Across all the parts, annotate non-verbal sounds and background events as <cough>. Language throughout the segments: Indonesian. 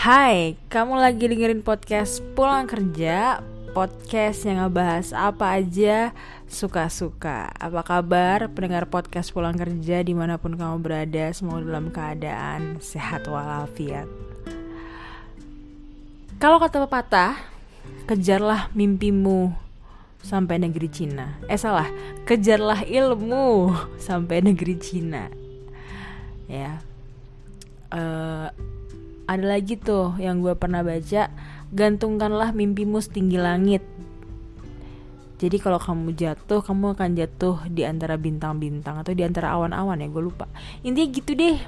Hai, kamu lagi dengerin podcast Pulang Kerja Podcast yang ngebahas apa aja suka-suka. Apa kabar pendengar podcast Pulang Kerja di mana pun kamu berada? Semoga dalam keadaan sehat walafiat. Kalau kata pepatah Kejarlah mimpimu sampai negeri Cina. Eh salah, kejarlah ilmu sampai negeri Cina. Ya. Uh, ada lagi tuh yang gue pernah baca gantungkanlah mimpimu setinggi langit. Jadi kalau kamu jatuh kamu akan jatuh di antara bintang-bintang atau di antara awan-awan ya gue lupa. Intinya gitu deh.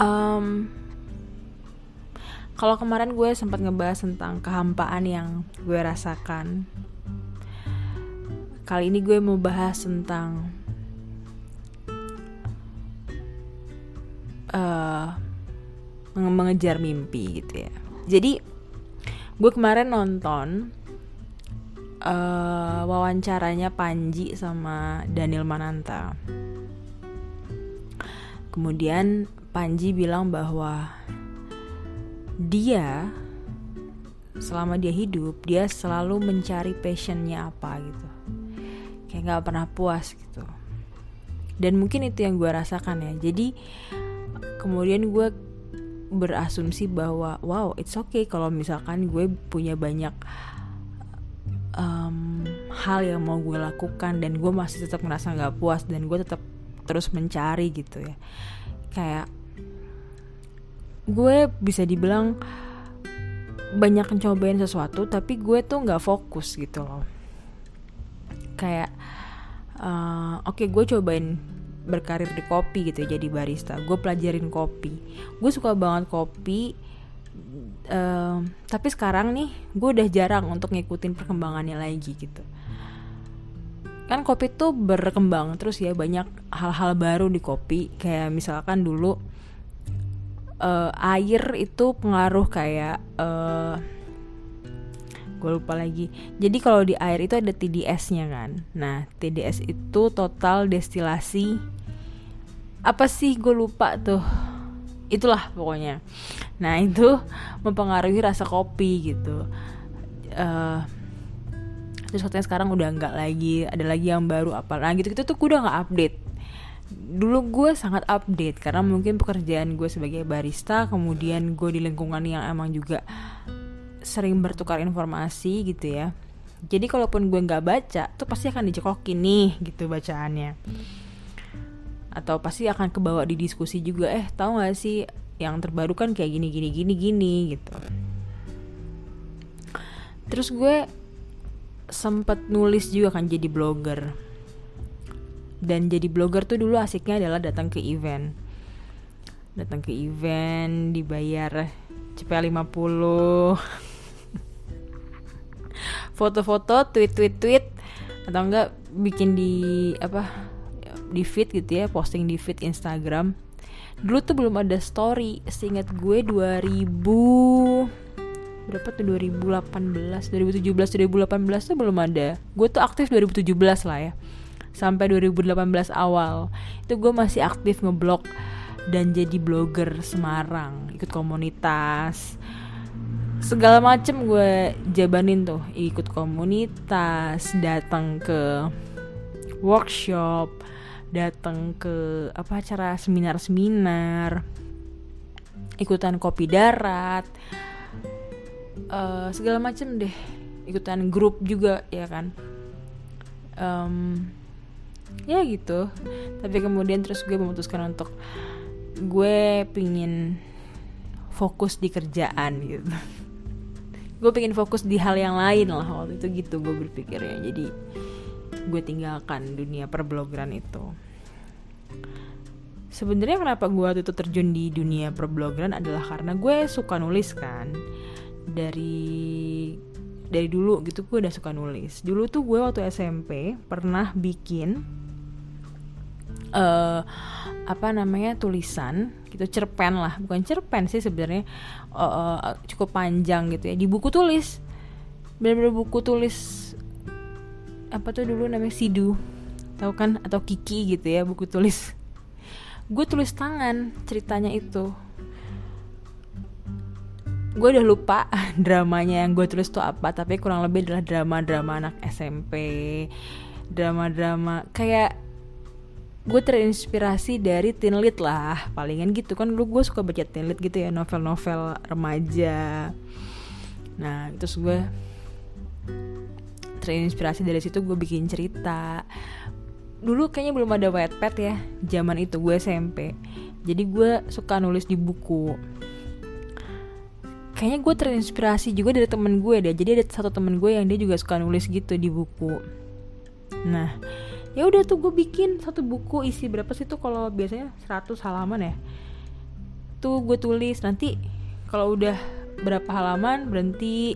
Um, kalau kemarin gue sempat ngebahas tentang kehampaan yang gue rasakan. Kali ini gue mau bahas tentang uh, mengejar mimpi gitu ya. Jadi gue kemarin nonton uh, wawancaranya Panji sama Daniel Mananta. Kemudian Panji bilang bahwa dia selama dia hidup dia selalu mencari passionnya apa gitu. Kayak nggak pernah puas gitu. Dan mungkin itu yang gue rasakan ya. Jadi kemudian gue berasumsi bahwa wow it's okay kalau misalkan gue punya banyak um, hal yang mau gue lakukan dan gue masih tetap merasa nggak puas dan gue tetap terus mencari gitu ya. Kayak gue bisa dibilang banyak mencobain sesuatu tapi gue tuh nggak fokus gitu loh. Kayak uh, oke okay, gue cobain berkarir di kopi gitu ya jadi barista. Gue pelajarin kopi. Gue suka banget kopi uh, tapi sekarang nih gue udah jarang untuk ngikutin perkembangannya lagi gitu. Kan kopi tuh berkembang terus ya banyak hal-hal baru di kopi. Kayak misalkan dulu uh, air itu pengaruh kayak uh, gue lupa lagi. Jadi kalau di air itu ada TDS-nya kan. Nah TDS itu total destilasi apa sih? Gue lupa tuh. Itulah pokoknya. Nah itu mempengaruhi rasa kopi gitu. Uh, terus katanya sekarang udah nggak lagi. Ada lagi yang baru apa nah gitu gitu tuh gue udah nggak update. Dulu gue sangat update karena mungkin pekerjaan gue sebagai barista kemudian gue di lingkungan yang emang juga sering bertukar informasi gitu ya. Jadi kalaupun gue nggak baca tuh pasti akan dicekokin nih gitu bacaannya atau pasti akan kebawa di diskusi juga eh tahu gak sih yang terbaru kan kayak gini gini gini gini gitu. Terus gue sempet nulis juga kan jadi blogger. Dan jadi blogger tuh dulu asiknya adalah datang ke event. Datang ke event dibayar CPA 50 <laughs> foto-foto tweet-tweet tweet atau enggak bikin di apa di feed gitu ya posting di feed Instagram. Dulu tuh belum ada story seingat gue 2000 berapa tuh 2018 2017 2018 tuh belum ada. Gue tuh aktif 2017 lah ya sampai 2018 awal. Itu gue masih aktif ngeblog dan jadi blogger Semarang ikut komunitas. Segala macem gue jabanin tuh ikut komunitas datang ke workshop datang ke apa acara seminar-seminar ikutan kopi darat uh, segala macem deh. Ikutan grup juga ya kan? Um, ya gitu. Tapi kemudian terus gue memutuskan untuk gue pingin fokus di kerjaan gitu. Gue pengen fokus di hal yang lain lah waktu itu gitu gue berpikir ya jadi gue tinggalkan dunia perblogeran itu. Sebenarnya kenapa gue waktu itu terjun di dunia perblogeran adalah karena gue suka nulis kan. Dari dari dulu gitu gue udah suka nulis. Dulu tuh gue waktu SMP pernah bikin uh, apa namanya tulisan gitu cerpen lah. Bukan cerpen sih sebenarnya uh, cukup panjang gitu ya. Di buku tulis. Bener-bener buku tulis apa tuh dulu namanya Sidu? Tahu kan? Atau Kiki gitu ya buku tulis. Gue tulis tangan ceritanya itu. Gue udah lupa <laughs> dramanya yang gue tulis tuh apa tapi kurang lebih adalah drama-drama anak SMP drama-drama kayak gue terinspirasi dari teen lit lah palingan gitu. Kan dulu gue suka baca teen lit gitu ya novel-novel remaja. Nah terus gue terinspirasi dari situ gue bikin cerita. Dulu kayaknya belum ada Wattpad ya zaman itu gue SMP jadi gue suka nulis di buku. Kayaknya gue terinspirasi juga dari temen gue deh. Jadi ada satu temen gue yang dia juga suka nulis gitu di buku. Nah ya udah tuh gue bikin satu buku isi berapa sih tuh kalau biasanya? 100 halaman ya? Tuh gue tulis nanti kalau udah berapa halaman berhenti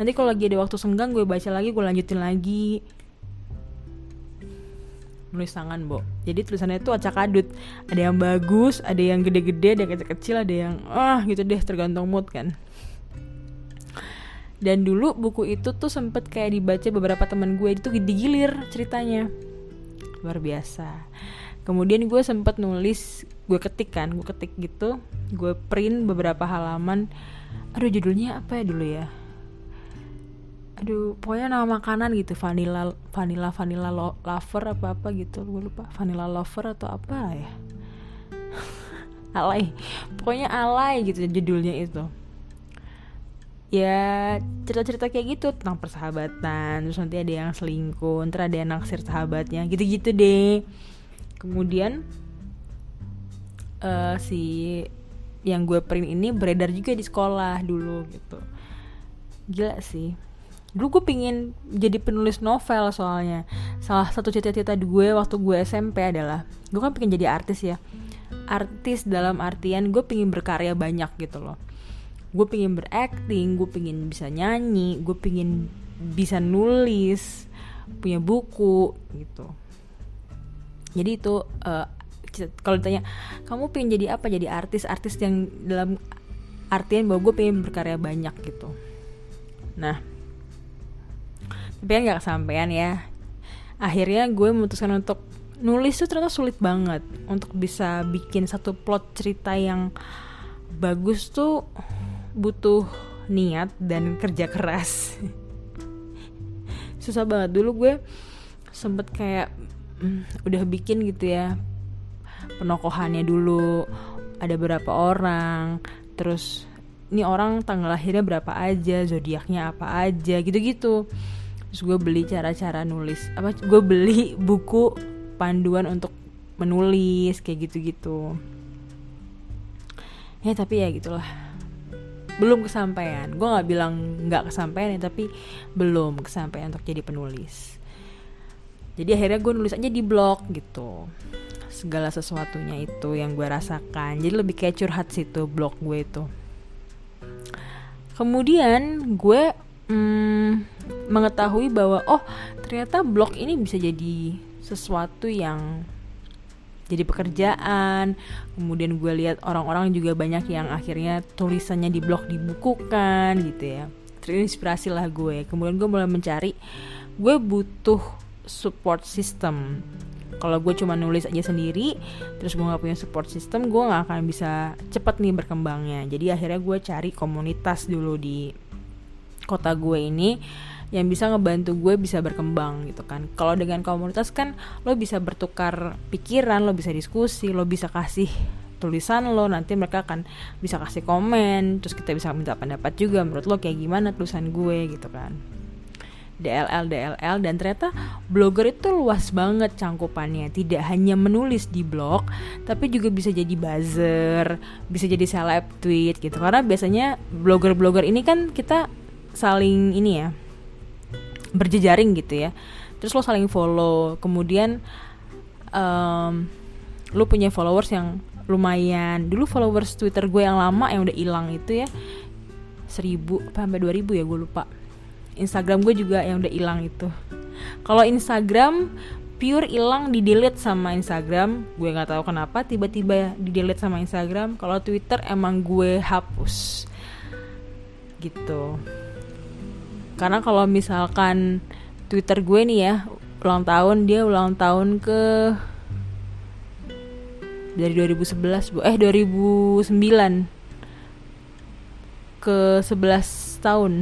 nanti kalau lagi ada waktu senggang gue baca lagi gue lanjutin lagi. Nulis tangan bo. Jadi tulisannya itu acak adut. Ada yang bagus ada yang gede-gede ada yang kecil-kecil ada yang ah gitu deh tergantung mood kan. Dan dulu buku itu tuh sempet kayak dibaca beberapa teman gue itu digilir ceritanya. Luar biasa. Kemudian gue sempet nulis gue ketik kan gue ketik gitu. Gue print beberapa halaman. Aduh judulnya apa ya dulu ya aduh pokoknya nama makanan gitu vanilla vanilla vanilla lo, lover apa apa gitu gue lupa. Vanilla lover atau apa ya? <laughs> Alay. Pokoknya alay gitu judulnya itu. Ya cerita-cerita kayak gitu tentang persahabatan terus nanti ada yang selingkuh ntar ada yang naksir sahabatnya gitu-gitu deh. Kemudian uh, si yang gue print ini beredar juga di sekolah dulu gitu. Gila sih dulu gue pingin jadi penulis novel soalnya. Salah satu cita-cita gue waktu gue SMP adalah gue kan pengen jadi artis ya. Artis dalam artian gue pingin berkarya banyak gitu loh. Gue pingin berakting gue pingin bisa nyanyi gue pingin bisa nulis punya buku gitu. Jadi itu uh, kalau ditanya kamu pengen jadi apa? Jadi artis artis yang dalam artian bahwa gue pengen berkarya banyak gitu. Nah tapi kan gak kesampaian ya. Akhirnya gue memutuskan untuk nulis tuh ternyata sulit banget untuk bisa bikin satu plot cerita yang bagus tuh butuh niat dan kerja keras. <laughs> Susah banget. Dulu gue sempet kayak mm, udah bikin gitu ya penokohannya dulu ada berapa orang terus ini orang tanggal lahirnya berapa aja zodiaknya apa aja gitu-gitu terus gue beli cara-cara nulis apa gue beli buku panduan untuk menulis kayak gitu-gitu. Ya tapi ya gitulah. Belum kesampaian. Gue nggak bilang nggak kesampaian ya tapi belum kesampaian untuk jadi penulis. Jadi akhirnya gue nulis aja di blog gitu. Segala sesuatunya itu yang gue rasakan. Jadi lebih kayak curhat situ blog gue itu. Kemudian gue hmm, mengetahui bahwa oh ternyata blog ini bisa jadi sesuatu yang jadi pekerjaan. Kemudian gue lihat orang-orang juga banyak yang akhirnya tulisannya di blog dibukukan gitu ya. Terinspirasi lah gue. Kemudian gue mulai mencari. Gue butuh support system. Kalau gue cuma nulis aja sendiri terus gue nggak punya support system gue nggak akan bisa cepet nih berkembangnya. Jadi akhirnya gue cari komunitas dulu di kota gue ini yang bisa ngebantu gue bisa berkembang gitu kan. Kalau dengan komunitas kan lo bisa bertukar pikiran lo bisa diskusi lo bisa kasih tulisan lo nanti mereka akan bisa kasih komen terus kita bisa minta pendapat juga menurut lo kayak gimana tulisan gue gitu kan. DLL DLL dan ternyata blogger itu luas banget cangkupannya. Tidak hanya menulis di blog tapi juga bisa jadi buzzer bisa jadi seleb tweet gitu. Karena biasanya blogger-blogger ini kan kita saling ini ya berjejaring gitu ya. Terus lo saling follow. Kemudian um, lo punya followers yang lumayan. Dulu followers twitter gue yang lama yang udah hilang itu ya seribu apa sampai dua ribu ya gue lupa. Instagram gue juga yang udah hilang itu. Kalau instagram pure hilang di delete sama Instagram. Gue nggak tahu kenapa tiba-tiba di delete sama Instagram. Kalau Twitter emang gue hapus. Gitu karena kalau misalkan Twitter gue nih ya ulang tahun dia ulang tahun ke 8 dari 2011 bu. Eh 2009 ke 11 tahun.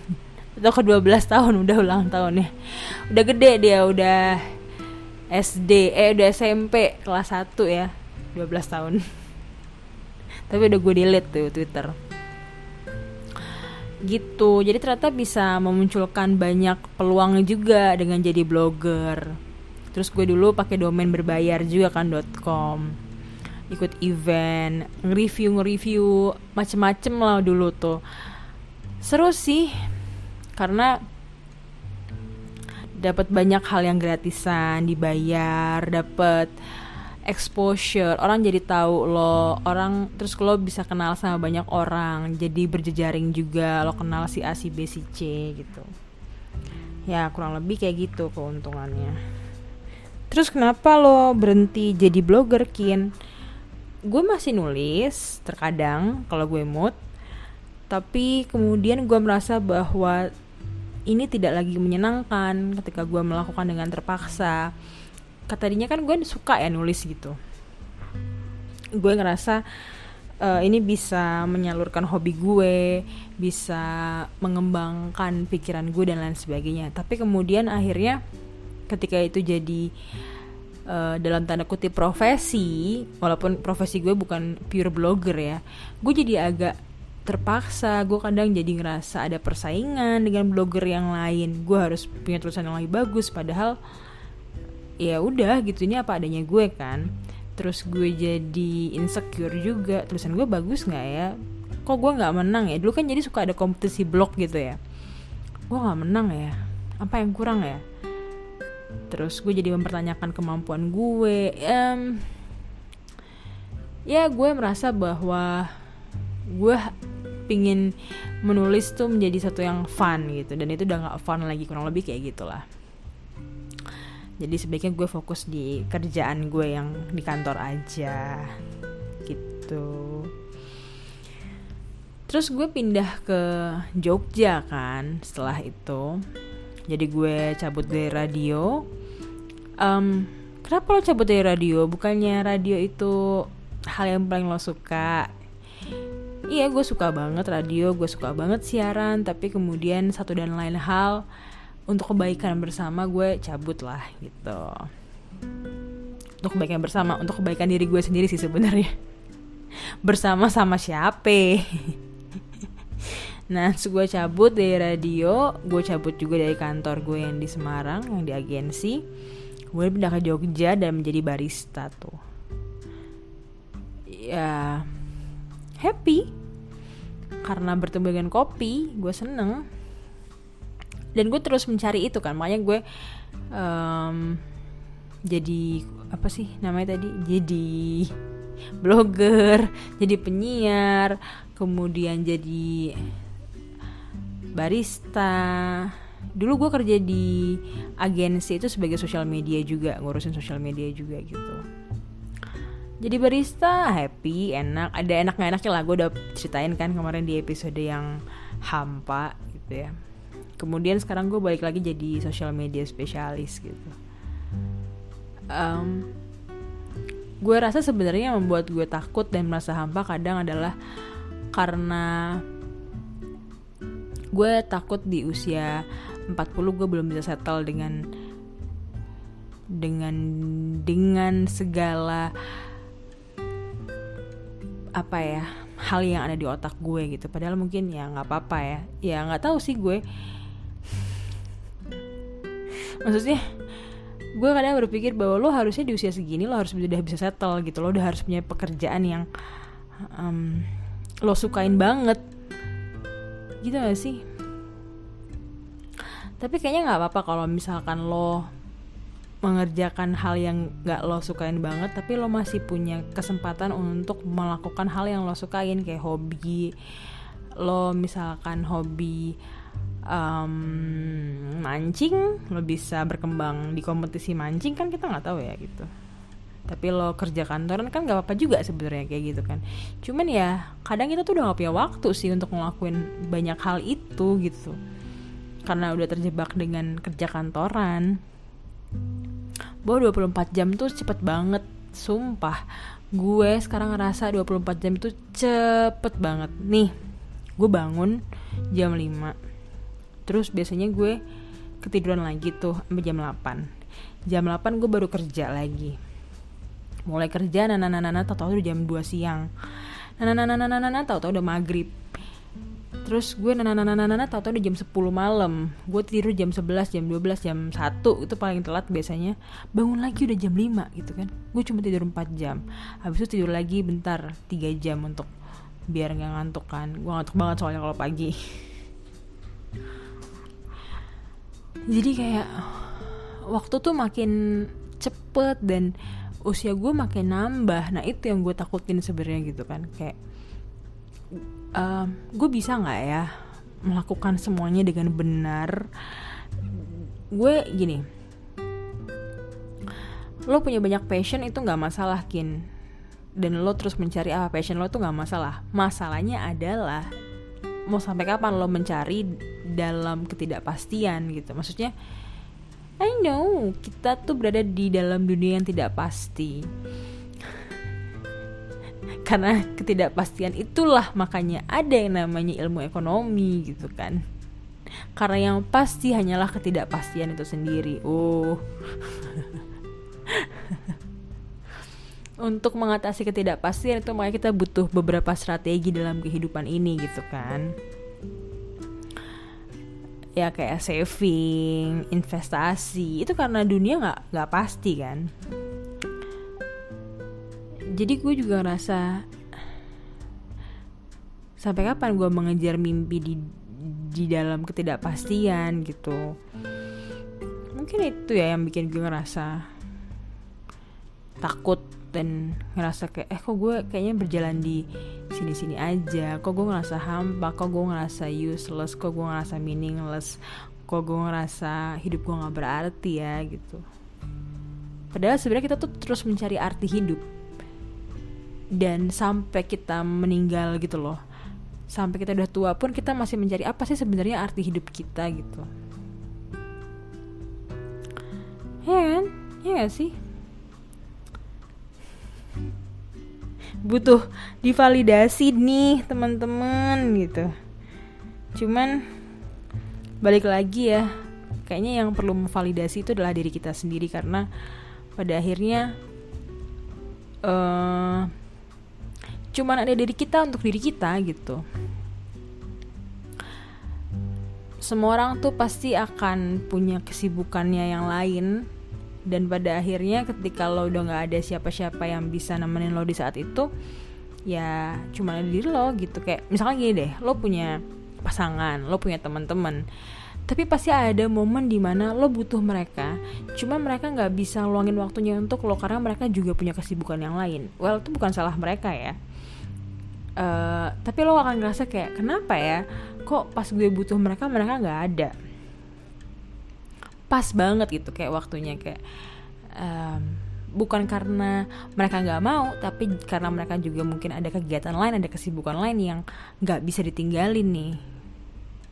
<laughs> Atau ke 12 tahun udah ulang tahun ya. Udah gede dia udah SD eh udah SMP kelas 1 ya 12 tahun. <laughs> Tapi udah gue delete tuh Twitter gitu. Jadi ternyata bisa memunculkan banyak peluang juga dengan jadi blogger. Terus gue dulu pakai domain berbayar juga kan .com. Ikut event nge-review nge-review macem-macem lah dulu tuh. Seru sih karena dapat banyak hal yang gratisan dibayar dapat exposure. Orang jadi tahu lo orang terus lo bisa kenal sama banyak orang. Jadi berjejaring juga lo kenal si A si B si C gitu. Ya kurang lebih kayak gitu keuntungannya. Terus kenapa lo berhenti jadi blogger kin? Gue masih nulis terkadang kalau gue mood. Tapi kemudian gue merasa bahwa ini tidak lagi menyenangkan ketika gue melakukan dengan terpaksa katanya kan gue suka ya nulis gitu. Gue ngerasa uh, ini bisa menyalurkan hobi gue bisa mengembangkan pikiran gue dan lain sebagainya. Tapi kemudian akhirnya ketika itu jadi uh, dalam tanda kutip profesi walaupun profesi gue bukan pure blogger ya gue jadi agak terpaksa. Gue kadang jadi ngerasa ada persaingan dengan blogger yang lain. Gue harus punya tulisan yang lebih bagus padahal ya udah gitu ini apa adanya gue kan. Terus gue jadi insecure juga tulisan gue bagus nggak ya? Kok gue nggak menang ya? Dulu kan jadi suka ada kompetisi blog gitu ya. Gue nggak menang ya? Apa yang kurang ya? Terus gue jadi mempertanyakan kemampuan gue um, ya gue merasa bahwa gue pingin menulis tuh menjadi satu yang fun gitu. Dan itu udah nggak fun lagi kurang lebih kayak gitulah jadi sebaiknya gue fokus di kerjaan gue yang di kantor aja. Gitu. Terus gue pindah ke Jogja kan setelah itu. Jadi gue cabut dari radio. Um, kenapa lo cabut dari radio? Bukannya radio itu hal yang paling lo suka? Iya gue suka banget radio gue suka banget siaran tapi kemudian satu dan lain hal untuk kebaikan bersama gue cabut lah gitu. Untuk kebaikan bersama untuk kebaikan diri gue sendiri sih sebenarnya. Bersama sama siapa? <laughs> Nah gue cabut dari radio gue cabut juga dari kantor gue yang di Semarang yang di agensi. Gue pindah ke Jogja dan menjadi barista tuh. Ya happy. Karena bertemu dengan kopi gue seneng dan gue terus mencari itu kan makanya gue um, jadi apa sih namanya tadi? Jadi blogger jadi penyiar kemudian jadi barista. Dulu gue kerja di agensi itu sebagai sosial media juga ngurusin sosial media juga gitu. Jadi barista happy enak. Ada enak enaknya lah gue udah ceritain kan kemarin di episode yang hampa gitu ya kemudian sekarang gue balik lagi jadi social media spesialis gitu. Um, gue rasa sebenarnya yang membuat gue takut dan merasa hampa kadang adalah karena gue takut di usia 40 gue belum bisa settle dengan dengan dengan segala apa ya hal yang ada di otak gue gitu. Padahal mungkin ya nggak apa-apa ya. Ya nggak tahu sih gue maksudnya gue kadang berpikir bahwa lo harusnya di usia segini lo harus udah bisa settle gitu. Lo udah harus punya pekerjaan yang um, lo sukain banget. Gitu gak sih? Tapi kayaknya nggak apa-apa kalau misalkan lo mengerjakan hal yang gak lo sukain banget tapi lo masih punya kesempatan untuk melakukan hal yang lo sukain kayak hobi. Lo misalkan hobi um, mancing lo bisa berkembang di kompetisi mancing kan kita nggak tahu ya gitu. Tapi lo kerja kantoran kan gak apa-apa juga sebenarnya kayak gitu kan. Cuman ya kadang kita tuh udah gak punya waktu sih untuk ngelakuin banyak hal itu gitu. Karena udah terjebak dengan kerja kantoran. Bahwa 24 jam tuh cepet banget sumpah. Gue sekarang ngerasa 24 jam itu cepet banget. Nih gue bangun jam 5 terus biasanya gue ketiduran lagi tuh sampai jam 8 jam 8 gue baru kerja lagi. Mulai kerja nana nana nana tau tau udah jam 2 siang. Nana nana nana tau tau udah maghrib. Terus gue nana nana nana nana tau tau udah jam 10 malam. Gue tidur jam 11 jam 12 jam 1 itu paling telat biasanya. Bangun lagi udah jam 5 gitu kan. Gue cuma tidur 4 jam. Habis itu tidur lagi bentar 3 jam untuk biar nggak ngantuk kan. Gue ngantuk banget soalnya kalau pagi jadi kayak waktu tuh makin cepet dan usia gue makin nambah. Nah itu yang gue takutin sebenarnya gitu kan. Kayak uh, gue bisa nggak ya melakukan semuanya dengan benar? Gue gini lo punya banyak passion itu nggak masalah kin. Dan lo terus mencari apa passion lo tuh nggak masalah. Masalahnya adalah mau sampai kapan lo mencari dalam ketidakpastian gitu. Maksudnya I know kita tuh berada di dalam dunia yang tidak pasti. <laughs> Karena ketidakpastian itulah makanya ada yang namanya ilmu ekonomi gitu kan. Karena yang pasti hanyalah ketidakpastian itu sendiri. Oh <laughs> untuk mengatasi ketidakpastian itu makanya kita butuh beberapa strategi dalam kehidupan ini gitu kan ya kayak saving, investasi itu karena dunia nggak nggak pasti kan. Jadi gue juga ngerasa sampai kapan gue mengejar mimpi di di dalam ketidakpastian gitu. Mungkin itu ya yang bikin gue ngerasa takut dan ngerasa kayak eh kok gue kayaknya berjalan di sini-sini aja? Kok gue ngerasa hampa? Kok gue ngerasa useless? Kok gue ngerasa meaningless? Kok gue ngerasa hidup gue nggak berarti ya gitu. Padahal sebenarnya kita tuh terus mencari arti hidup. Dan sampai kita meninggal gitu loh. Sampai kita udah tua pun kita masih mencari apa sih sebenarnya arti hidup kita gitu. Ya kan? Ya gak sih butuh divalidasi nih teman-teman gitu. Cuman balik lagi ya kayaknya yang perlu memvalidasi itu adalah diri kita sendiri karena pada akhirnya uh, cuman ada diri kita untuk diri kita gitu. Semua orang tuh pasti akan punya kesibukannya yang lain dan pada akhirnya ketika lo udah nggak ada siapa-siapa yang bisa nemenin lo di saat itu ya cuma ada diri lo gitu. Kayak misalnya gini deh lo punya pasangan lo punya teman-teman tapi pasti ada momen di mana lo butuh mereka. Cuma mereka nggak bisa luangin waktunya untuk lo karena mereka juga punya kesibukan yang lain. Well itu bukan salah mereka ya. Uh, tapi lo akan ngerasa kayak kenapa ya? Kok pas gue butuh mereka mereka nggak ada pas banget gitu kayak waktunya kayak um, bukan karena mereka nggak mau tapi karena mereka juga mungkin ada kegiatan lain ada kesibukan lain yang nggak bisa ditinggalin nih.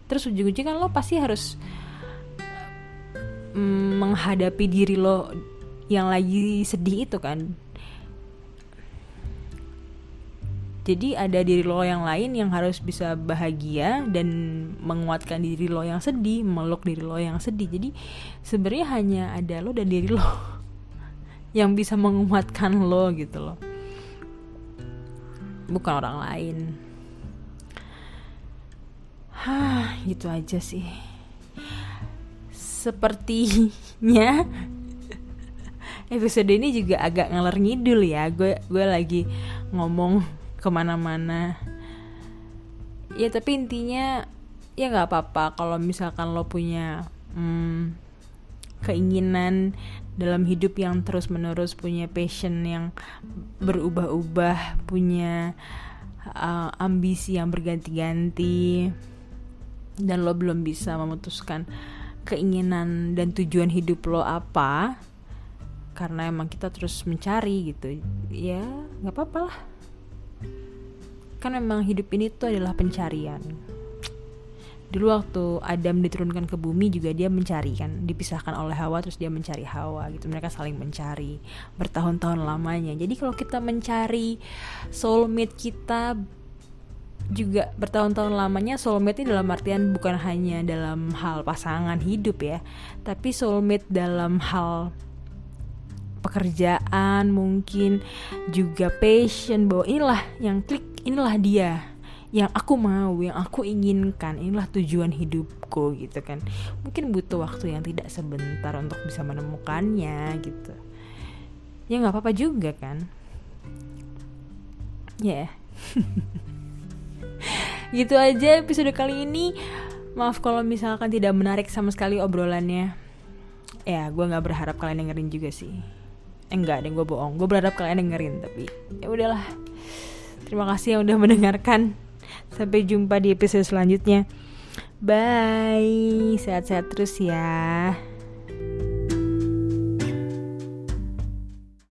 Terus ujung-ujungnya kan lo pasti harus menghadapi diri lo yang lagi sedih itu kan jadi ada diri lo yang lain yang harus bisa bahagia dan menguatkan diri lo yang sedih meluk diri lo yang sedih jadi sebenarnya hanya ada lo dan diri lo <laughs> yang bisa menguatkan lo gitu loh bukan orang lain Hah, gitu aja sih. Sepertinya <laughs> episode ini juga agak ngeler ngidul ya. Gue gue lagi ngomong ke mana-mana. Ya tapi intinya ya nggak apa-apa kalau misalkan lo punya hmm, keinginan dalam hidup yang terus-menerus punya passion yang berubah-ubah punya uh, ambisi yang berganti-ganti dan lo belum bisa memutuskan keinginan dan tujuan hidup lo apa karena emang kita terus mencari gitu. Ya nggak apa-apa lah kan memang hidup ini tuh adalah pencarian. Dulu waktu Adam diturunkan ke bumi juga dia mencari kan dipisahkan oleh Hawa terus dia mencari Hawa gitu. Mereka saling mencari bertahun-tahun lamanya. Jadi kalau kita mencari soulmate kita juga bertahun-tahun lamanya soulmate ini dalam artian bukan hanya dalam hal pasangan hidup ya tapi soulmate dalam hal pekerjaan mungkin juga passion bahwa inilah yang klik inilah dia. Yang aku mau yang aku inginkan. Inilah tujuan hidupku gitu kan. Mungkin butuh waktu yang tidak sebentar untuk bisa menemukannya gitu. Ya nggak apa-apa juga kan. Ya. Yeah. <laughs> gitu aja episode kali ini. Maaf kalau misalkan tidak menarik sama sekali obrolannya. Ya gue nggak berharap kalian dengerin juga sih. Eh, enggak deh gue bohong. Gue berharap kalian dengerin tapi ya udahlah terima kasih yang udah mendengarkan. Sampai jumpa di episode selanjutnya. Bye. Sehat-sehat terus ya